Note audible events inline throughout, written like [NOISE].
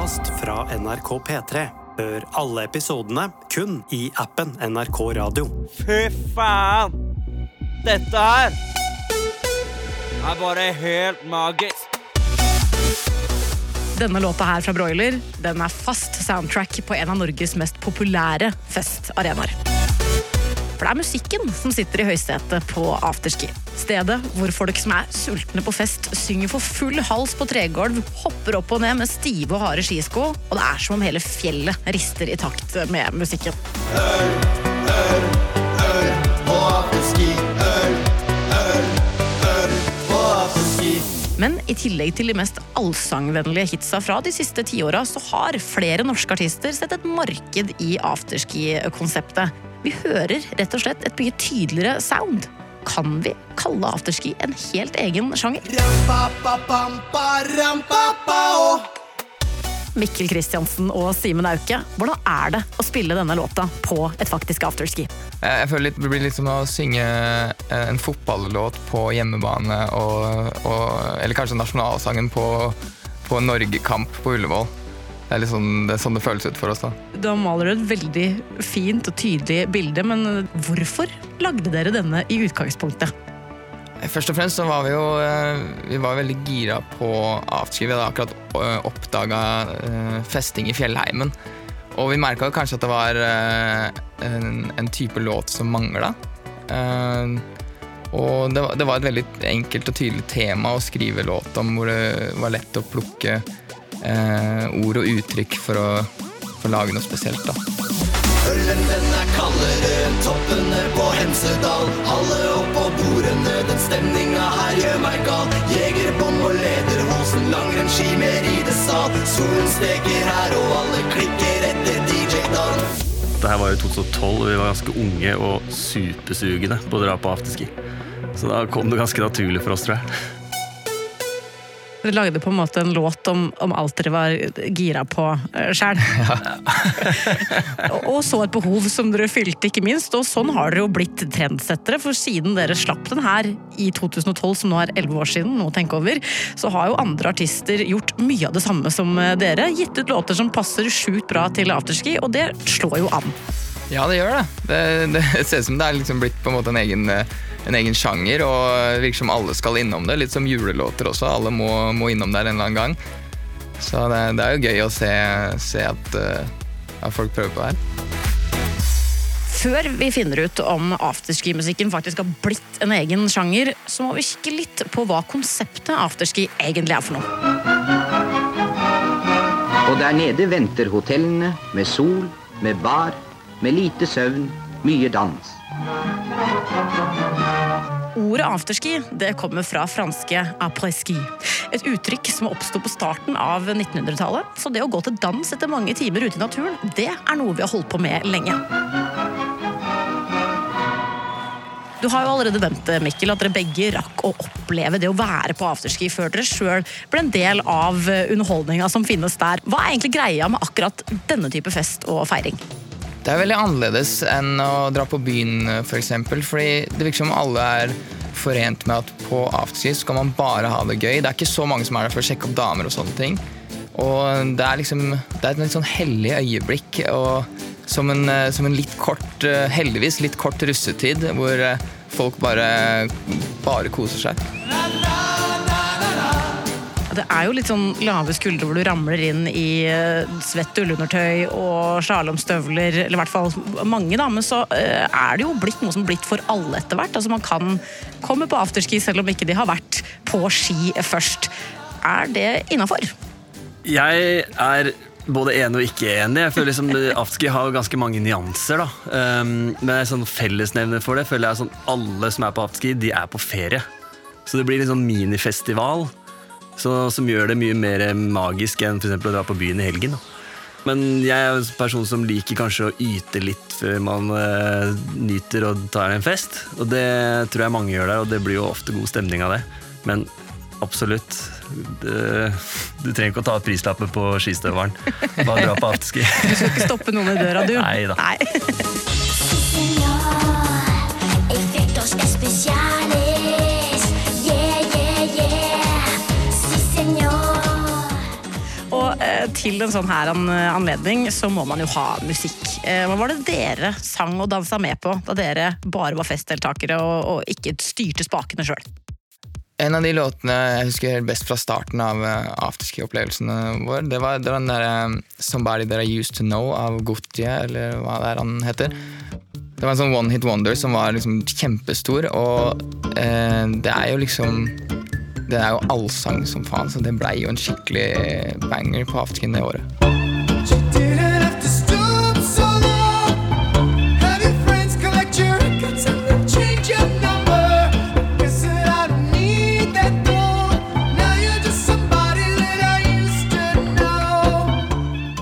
podkast fra NRK P3. Hør alle episodene kun i appen NRK Radio. Fy faen! Dette her er bare helt magisk. Denne låta her fra Broiler den er fast soundtrack på en av Norges mest populære festarenaer. For det er musikken som sitter i høysetet på afterski. Stedet hvor folk som er sultne på fest, synger for full hals på tregulv, hopper opp og ned med stive og harde skisko, og det er som om hele fjellet rister i takt med musikken. Men i tillegg til de mest allsangvennlige hitsa fra de siste tiåra, så har flere norske artister sett et marked i afterski-konseptet. Vi hører rett og slett et mye tydeligere sound. Kan vi kalle afterski en helt egen sjanger? Mikkel Kristiansen og Simen Auke, hvordan er det å spille denne låta på et faktisk afterski? Jeg føler det blir litt som å synge eh, en fotballåt på hjemmebane, og, og, eller kanskje nasjonalsangen på, på Norgekamp på Ullevål. Det er, sånn, det er sånn det føles ut for oss. da. Da maler du et veldig fint og tydelig bilde, men hvorfor lagde dere denne i utgangspunktet? Først og fremst så var vi jo eh, vi var veldig gira på afterski. Vi hadde akkurat oppdaga festing i fjellheimen. Og vi merka kanskje at det var eh, en, en type låt som mangla. Eh, og det var, det var et veldig enkelt og tydelig tema å skrive låt om, hvor det var lett å plukke eh, ord og uttrykk for å, for å lage noe spesielt. da. Ølen den er kaldere enn toppene på Hemsedal. Alle opp på bordene, den stemninga her gjør meg gal. Jegerbom og lederhosen, langrennsski med ridesal. Solen steker her, og alle klikker etter DJ Dan. Det her var jo 2012, og vi var ganske unge og supersugende på å dra på afterski. Så da kom det ganske naturlig for oss, tror jeg. Dere lagde på en måte en låt om, om alt dere var gira på uh, sjæl. og, og så et behov som dere fylte, ikke minst. Og sånn har dere jo blitt trendsettere. For siden dere slapp den her i 2012, som nå er 11 år siden, noe å tenke over, så har jo andre artister gjort mye av det samme som eh, dere. Gitt ut låter som passer sjukt bra til afterski, og det slår jo an. Ja, det gjør det. Det, det [LAUGHS] ser ut som det er liksom blitt på en måte en egen, eh, en egen sjanger, og virker som alle skal innom det. Litt som julelåter også. Alle må, må innom der en eller annen gang. Så det, det er jo gøy å se, se at, uh, at folk prøver på det her. Før vi finner ut om afterski-musikken faktisk har blitt en egen sjanger, så må vi kikke litt på hva konseptet afterski egentlig er for noe. Og der nede venter hotellene med sol, med bar, med lite søvn, mye dans. Ordet afterski det kommer fra franske après-ski. Et uttrykk som oppsto på starten av 1900-tallet. Så det å gå til dans etter mange timer ute i naturen, det er noe vi har holdt på med lenge. Du har jo allerede nevnt Mikkel, at dere begge rakk å oppleve det å være på afterski før dere sjøl ble en del av underholdninga som finnes der. Hva er egentlig greia med akkurat denne type fest og feiring? Det er veldig annerledes enn å dra på byen, f.eks. For eksempel, fordi det virker som alle er forent med at på afterski skal man bare ha det gøy. Det er ikke så mange som er der for å sjekke opp damer og sånne ting. Og det er liksom Det er et litt sånn hellig øyeblikk. Og som en, som en litt kort, heldigvis litt kort russetid, hvor folk bare, bare koser seg. Det er jo litt sånn lave skuldre hvor du ramler inn i svett ullundertøy og slalåmstøvler, eller i hvert fall mange, da, men så er det jo blitt noe som er blitt for alle etter hvert. Altså Man kan komme på afterski selv om ikke de har vært på ski først. Er det innafor? Jeg er både enig og ikke enig. Jeg føler liksom Afterski har ganske mange nyanser. da. Um, men en sånn fellesnevner for det føler jeg sånn alle som er på afterski, de er på ferie. Så det blir en sånn minifestival så, som gjør det mye mer magisk enn for å dra på byen i helgen. Da. Men jeg er en person som liker kanskje å yte litt før man uh, nyter og tar en fest. Og det tror jeg mange gjør der, og det blir jo ofte god stemning av det. Men absolutt. Det, du trenger ikke å ta ut prislappen på skistøvelen. Bare dra på afterski. Du skal ikke stoppe noen i døra, du? [LAUGHS] Nei da. Til en sånn her anledning så må man jo ha musikk. Eh, Hva var det dere sang og dansa med på da dere bare var festdeltakere og, og ikke styrte spakene sjøl? En av de låtene jeg husker best fra starten av uh, afterski-opplevelsene våre, det var, det var den derre Somebody That I Used To Know av Gautier, eller hva det er han heter. Det var en sånn one hit wonder som var liksom kjempestor, og eh, det er jo liksom Det er jo allsang som faen, så det blei jo en skikkelig banger på afterskin det året.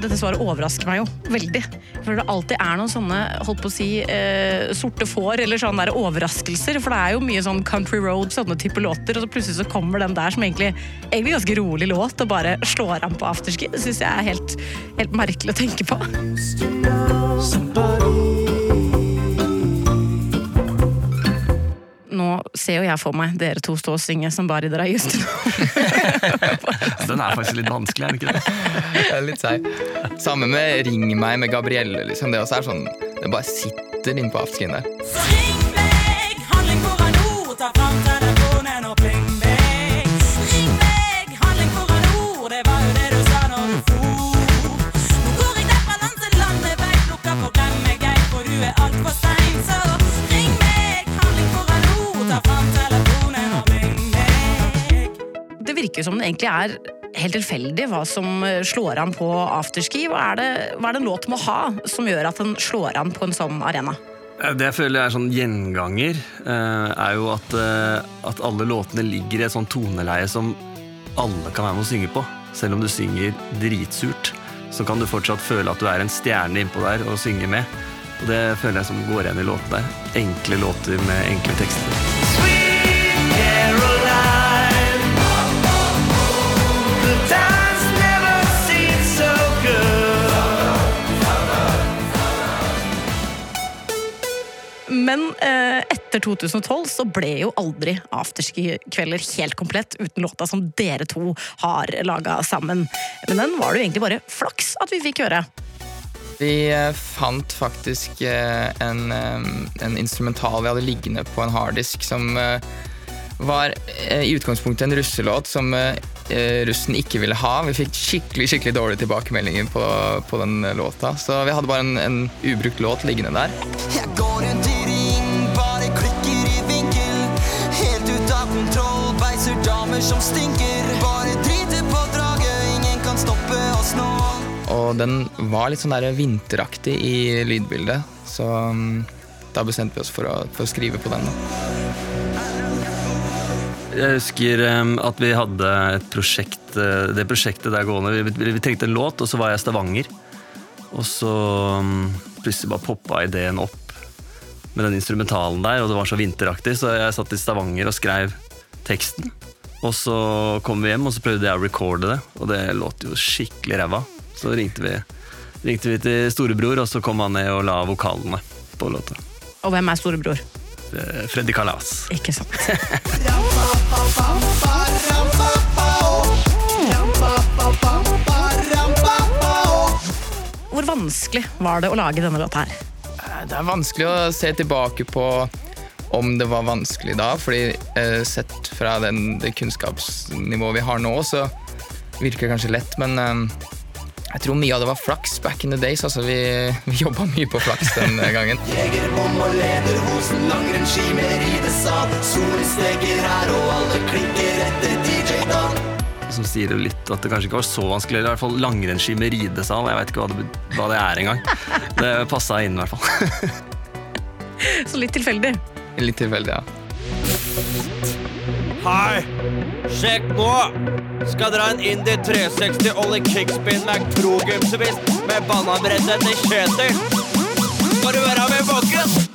Dette svaret overrasker meg jo veldig. For det alltid er noen sånne holdt på å si, eh, sorte får eller sånne der overraskelser. For det er jo mye sånn country road, sånne type låter, og så plutselig så kommer den der som egentlig egentlig ganske rolig låt, og bare slår an på afterski. Det syns jeg er helt, helt merkelig å tenke på. Nå ser jo jeg for meg dere to stå og synge som bare dere har just nå. Den er faktisk litt vanskelig, er den ikke det? [LAUGHS] Det er litt seig. Samme med Ring meg med Gabrielle. Liksom. Det også er sånn Det bare sitter inne på afterskien der. Så ring meg, handling hvor er nord, ta fram telefonen og pling meg. Ring meg, handling hvor er nord, det var jo det du sa når du for. Nå går jeg derfra land til landevei, plukker for glem meg, for du er altfor sein. Så ring meg, handling hvor er nord, ta fram telefonen og pling meg. Det virker som det egentlig er helt tilfeldig hva som eh, slår an på afterski. Hva er, det, hva er det en låt må ha som gjør at den slår an på en sånn arena? Eh, Det jeg føler er sånn gjenganger, eh, er jo at, at alle låtene ligger i et sånn toneleie som alle kan være med å synge på. Selv om du synger dritsurt, så kan du fortsatt føle at du er en stjerne innpå der og synge med. Og det føler jeg som går igjen i låtene der. Enkle låter med enkle tekster. Men eh, etter 2012 så ble jo aldri afterski-kvelder helt komplett uten låta som dere to har laga sammen. Men den var det jo egentlig bare flaks at vi fikk høre. Vi eh, fant faktisk eh, en, eh, en instrumental vi hadde liggende på en harddisk som var i utgangspunktet en russelåt som russen ikke ville ha. Vi fikk skikkelig skikkelig dårlige tilbakemeldinger på, på den eh, låta, så vi hadde bare en, en ubrukt låt liggende der. Jeg går rundt i ring, bare klikker i vinkel. Helt ut av kontroll, beiser damer som stinker. Bare driter på draget, ingen kan stoppe oss nå. Og den var litt sånn der vinteraktig i lydbildet, så mm, da bestemte vi oss for å, for å skrive på den. Da. Jeg husker at vi hadde et prosjekt, eh, det prosjektet der gående. Vi, vi, trengte en låt, og så var jeg i Stavanger. Og så plutselig bare poppa ideen opp med den instrumentalen der, og det var så vinteraktig, så jeg satt i Stavanger og skrev teksten. Og så kom vi hjem, og så prøvde jeg å recorde det, og det låt jo skikkelig ræva. Så ringte vi, ringte vi til storebror, og så kom han ned og la vokalene på låta. Og hvem er storebror? Eh, Freddy Kalas. Ikke sant? [LAUGHS] Hvor vanskelig var det å lage denne låta her? Eh, Det er vanskelig å se tilbake på om det var vanskelig da, fordi eh, sett fra den, det kunnskapsnivået vi har nå, så virker det kanskje lett, men eh, jeg tror mye av det var flaks back in the days. Altså, vi, vi jobba mye på flaks den gangen. Jegerbom og lederhosen, langrennsski med ridesal. Solen steker her, og alle klikker etter DJ Dan. som sier jo litt at det kanskje ikke var så vanskelig. Eller i hvert fall langrennsski med ridesal. Jeg vet ikke hva det, hva det er engang. Det passa inn, i hvert fall. Så litt tilfeldig. Litt tilfeldig, ja. Hei! Sjekk nå! Skal dra en Indy 360 Ollie Kickspin Mac Pro Gymsevist med bananbrettet til Kjetil. Skal du være med, folkens?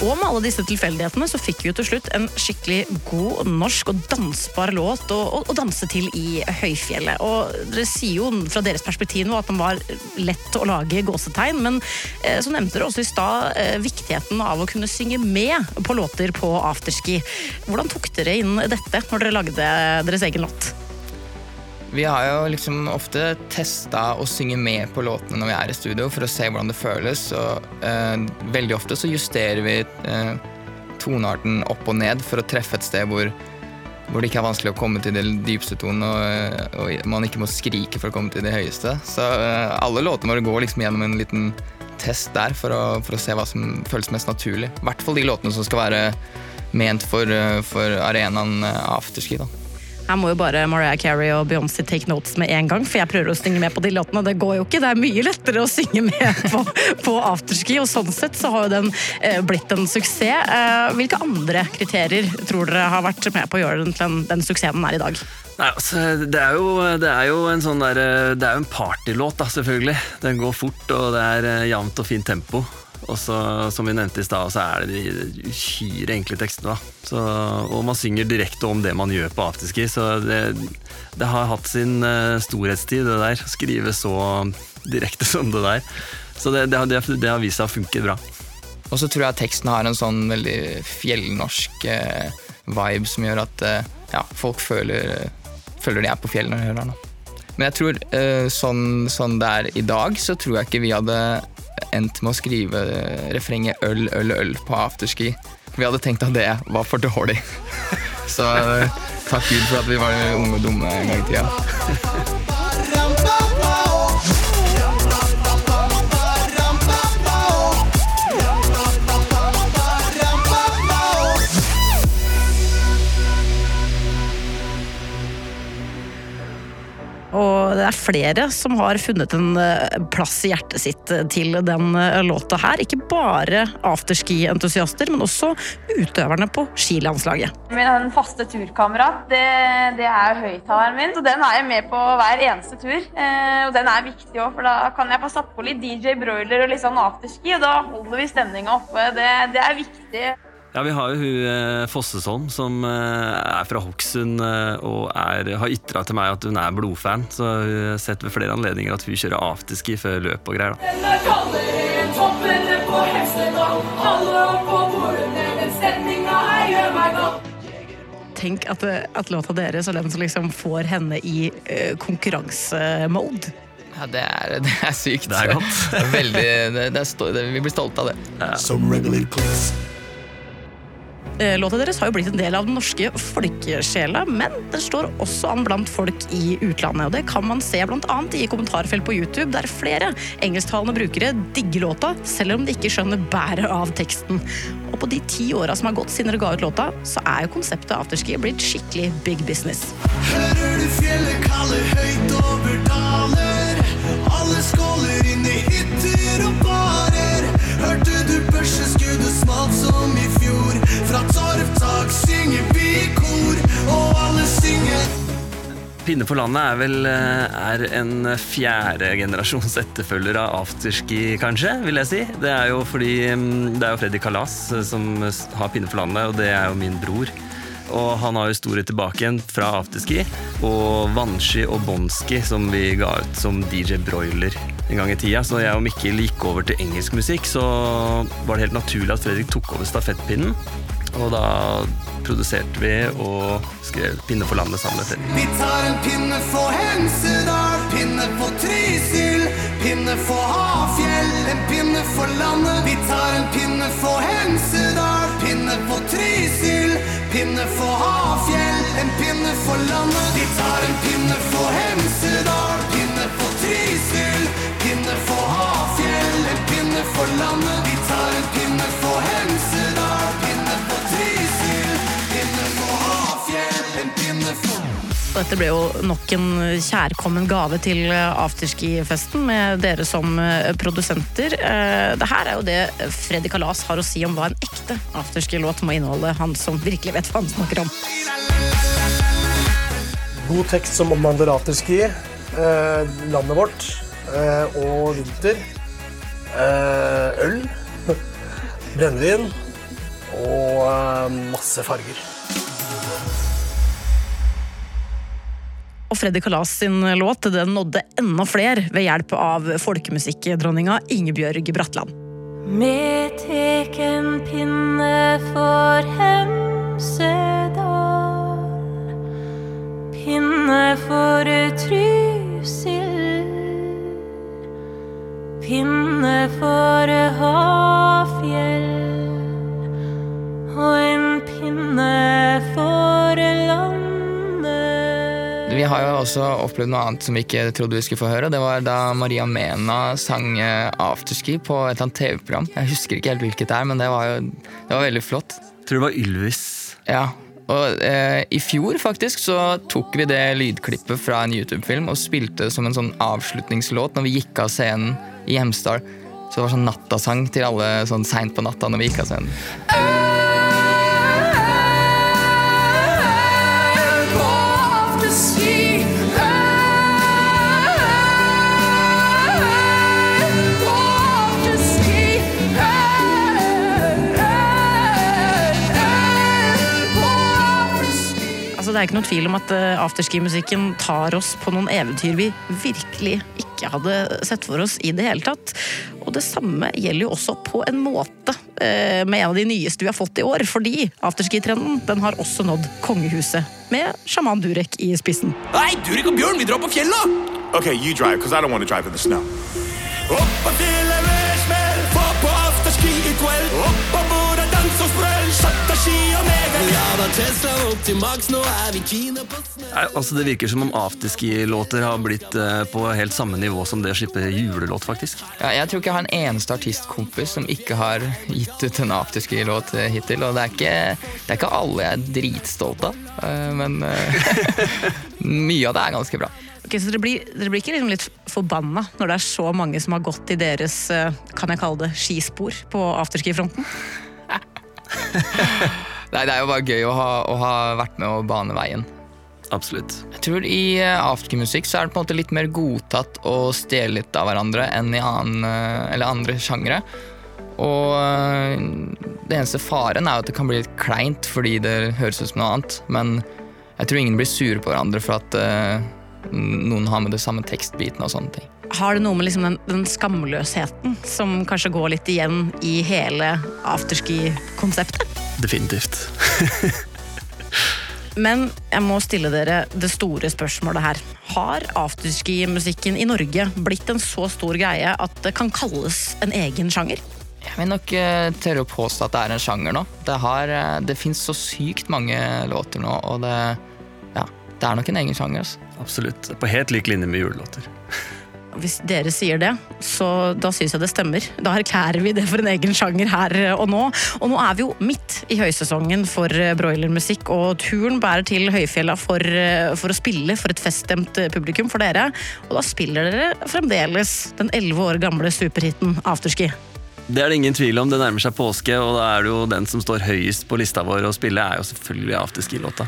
Og med alle disse tilfeldighetene så fikk vi jo til slutt en skikkelig god norsk og dansbar låt å, å, å danse til i høyfjellet. Og dere sier jo fra deres perspektiv nå at den var lett å lage gåsetegn, men eh, så nevnte dere også i stad eh, viktigheten av å kunne synge med på låter på afterski. Hvordan tok dere inn dette når dere lagde deres egen låt? Vi har jo liksom ofte testa å synge med på låtene når vi er i studio, for å se hvordan det føles. Og eh, veldig ofte så justerer vi eh, tonearten opp og ned for å treffe et sted hvor, hvor det ikke er vanskelig å komme til den dypeste tonen, og, og man ikke må skrike for å komme til det høyeste. Så eh, alle låtene våre går liksom gjennom en liten test der for å, for å se hva som føles mest naturlig. I hvert fall de låtene som skal være ment for, eh, for arenaen eh, afterski. da. Her må jo bare Mariah Carey og Beyoncé take notes med en gang, for jeg prøver å synge med på de låtene, det går jo ikke. Det er mye lettere å synge med [LAUGHS] på, på afterski, og sånn sett så har jo den eh, blitt en suksess. Eh, hvilke andre kriterier tror dere har vært med på å gjøre den til den, den suksessen den er i dag? Nei, altså, det, er jo, det er jo en sånn der, Det er jo en partylåt, da, selvfølgelig. Den går fort, og det er eh, jevnt og fint tempo. Og så, som vi nevnte i stad, så er det de uhyre enkle tekstene. Så, og man synger direkte om det man gjør på afterski, så det, det har hatt sin eh, storhetstid, det der. Å skrive så direkte [LAUGHS] som det der. Så det, det, det, det har vist seg å funke bra. Og så tror jeg teksten har en sånn veldig fjellnorsk eh, vibe som gjør at eh, ja, folk føler, føler de er på fjellet når de hører den. Men jeg tror sånn, sånn det er i dag, så tror jeg ikke vi hadde endt med å skrive refrenget 'øl, øl, øl' på afterski. Vi hadde tenkt at det var for dårlig. [LAUGHS] Så eh, takk Gud for at vi var unge og dumme en gang i tida. Det er flere som har funnet en eh, plass i hjertet sitt eh, til den eh, låta her. Ikke bare afterski-entusiaster, men også utøverne på skilandslaget. Min faste turkamerat, det, det er høyttaleren min. Så den er jeg med på hver eneste tur. Eh, og den er viktig òg, for da kan jeg få satt på litt DJ Broiler og litt sånn afterski, og da holder vi stemninga oppe. Det, det er viktig. Ja, Vi har jo hun eh, Fossesholm, som eh, er fra Hokksund eh, og er, har ytra til meg at hun er blodfan. Så hun har sett ved flere anledninger at hun kjører afterski før løp og greier. da. Den er kaldere enn toppene på Hemsedal. Alle opp på bordene, den stemninga her gjør meg gal. Tenk at, at låta deres er den som liksom får henne i uh, konkurransemode. Ja, det er, det er sykt. Det er godt. Veldig, det, det er det, vi blir stolte av det. Eh, Låta deres har jo blitt en del av den norske folkesjela, men den står også an blant folk i utlandet. Og det kan man se annet i kommentarfelt på YouTube, der flere engelsktalende brukere digger låta, selv om de ikke skjønner bæret av teksten. Og på de ti åra som har gått siden dere ga ut låta, så er jo konseptet afterski blitt skikkelig big business. Hører du fjellet kalle høyt over daler? Alle skåler inn i hytter og barer. Hørte du børseskuddet smalt som i fjor? Fra Torvtak synger vi i kor, og alle synger. Pinne for landet er vel eh, er en fjerde generasjons etterfølger av afterski, kanskje, vil jeg si. Det er jo fordi mm, det er jo Freddy Kalas eh, som har Pinne for landet, og det er jo min bror. Og han har jo historie tilbake igjen fra afterski. Og Vannski og Bonski, som vi ga ut som DJ Broiler en gang i tida. Så jeg og Mikkel gikk over til engelsk musikk, så var det helt naturlig at Fredrik tok over stafettpinnen. Og da produserte vi og skrev 'Pinne for landet' sammen med Fredrik. Vi tar en pinne for Hemsedal, pinne for Trysil, pinne for Hafjell, en pinne for landet. Vi tar en pinne for Hemsedal, pinne for Trysil, pinne for Hafjell, en pinne for landet. Vi tar en pinne for Hemsedal, pinne for Trysil, pinne for Hafjell, en pinne for landet. Vi Dette ble jo nok en kjærkommen gave til afterski-festen med dere som eh, produsenter. Eh, Det her er jo det Freddy Kalas har å si om hva en ekte afterski-låt må inneholde. Han som virkelig vet hva han snakker om. God tekst som omhandler afterski, eh, landet vårt eh, og vinter. Eh, øl, [LAUGHS] brennevin og eh, masse farger. Og Freddy Kalas sin låt den nådde enda flere ved hjelp av folkemusikkdronninga Ingebjørg Bratland. Med tek en pinne for Hemsedal. pinne for Trysil. Pinne for Hafjell. Og en pinne Vi har jo også opplevd noe annet som vi ikke trodde vi skulle få høre. Det var da Maria Mena sang eh, afterski på et eller annet TV-program. Jeg husker ikke helt hvilket det er, men det var jo det var veldig flott. Jeg tror det var Ylvis. Ja, og eh, I fjor faktisk så tok vi det lydklippet fra en YouTube-film og spilte det som en sånn avslutningslåt når vi gikk av scenen i Hemsedal. Så det var sånn nattasang til alle sånn seint på natta når vi gikk av scenen. Altså, det er ikke noe tvil om at eh, afterski-musikken tar oss på noen eventyr vi virkelig ikke hadde sett for oss i det hele tatt. Og det samme gjelder jo også på en måte eh, med en av de nyeste vi har fått i år. Fordi afterski-trenden den har også nådd kongehuset, med sjaman Durek i spissen. Hei, Durek og Bjørn, vi drar på fjellet! Okay, you drive, because I don't want to drive in the snow. Opp på fjellet Nei, altså Det virker som om afterski-låter har blitt eh, på helt samme nivå som det å slippe julelåt, faktisk. Ja, jeg tror ikke jeg har en eneste artistkompis som ikke har gitt ut en afterski-låt eh, hittil. Og det er, ikke, det er ikke alle jeg er dritstolt av, eh, men eh, [LAUGHS] mye av det er ganske bra. Ok, så dere blir, dere blir ikke liksom litt forbanna når det er så mange som har gått i deres kan jeg kalle det, skispor på afterski-fronten? [LAUGHS] Nei, Det er jo bare gøy å ha, å ha vært med og bane veien. Absolutt. Jeg tror I eh, aftermusikk så er det på en måte litt mer godtatt å stjele litt av hverandre enn i annen, eh, eller andre sjangre. Og eh, det eneste faren er jo at det kan bli litt kleint fordi det høres ut som noe annet. Men jeg tror ingen blir sure på hverandre for at uh, noen har med det samme tekstbiten og sånne ting. Har det noe med liksom den, den skamløsheten som kanskje går litt igjen i hele afterski-konseptet? Definitivt. [LAUGHS] Men jeg må stille dere det store spørsmålet her. Har afterski-musikken i Norge blitt en så stor greie at det kan kalles en egen sjanger? Jeg vil nok eh, tørre å påstå at det er en sjanger nå. Det, har, eh, det fins så sykt mange låter nå, og det, ja, det er nok en egen sjanger. Altså. Absolutt. På helt lik linje med julelåter. Hvis dere sier det, så da syns jeg det stemmer. Da erklærer vi det for en egen sjanger her og nå. Og nå er vi jo midt i høysesongen for eh, broilermusikk, og turen bærer til høyfjella for, eh, for å spille for et feststemt publikum for dere. Og da spiller dere fremdeles den elleve år gamle superhiten Afterski. Det er det ingen tvil om. Det nærmer seg påske, og da er det jo den som står høyest på lista vår å spille, er jo selvfølgelig afterski-låta.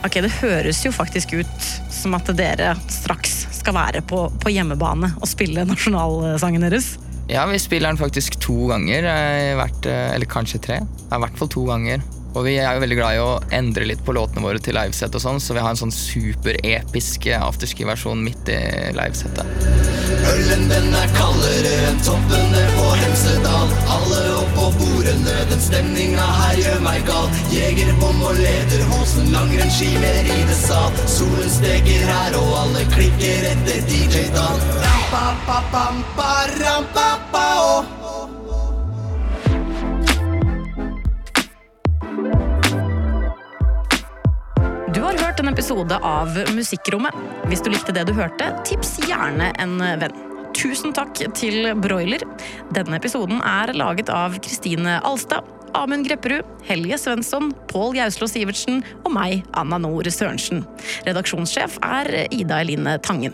Ok, Det høres jo faktisk ut som at dere straks skal være på, på hjemmebane og spille nasjonalsangen deres. Ja, vi spiller den faktisk to ganger, eh, eh, eller kanskje tre. I hvert fall to ganger. Og vi er jo veldig glad i å endre litt på låtene våre til livesett og sånn, så vi har en sånn superepisk afterski-versjon midt i livesettet. Ølen den er kaldere enn toppene på Hemsedal. Alle opp på bordene, den stemninga her gjør meg gal. Jegerbom og lederhosen, langrennsski med ridesal. Solen steker her, og alle klikker etter DJ-Dan. Rampa-pa-pampa, rampa-pa-å. Du har en episode av Musikkrommet. Hvis du likte det du hørte, tips gjerne en venn. Tusen takk til Broiler. Denne episoden er laget av Kristine Alstad, Amund Grepperud, Helge Svensson, Pål Gauslå Sivertsen og meg, Anna Nord Sørensen. Redaksjonssjef er Ida Eline Tangen.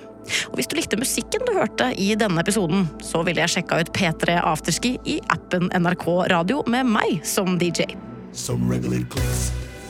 Og hvis du likte musikken du hørte i denne episoden, så ville jeg sjekka ut P3 Afterski i appen NRK Radio med meg som DJ. Some regular clicks.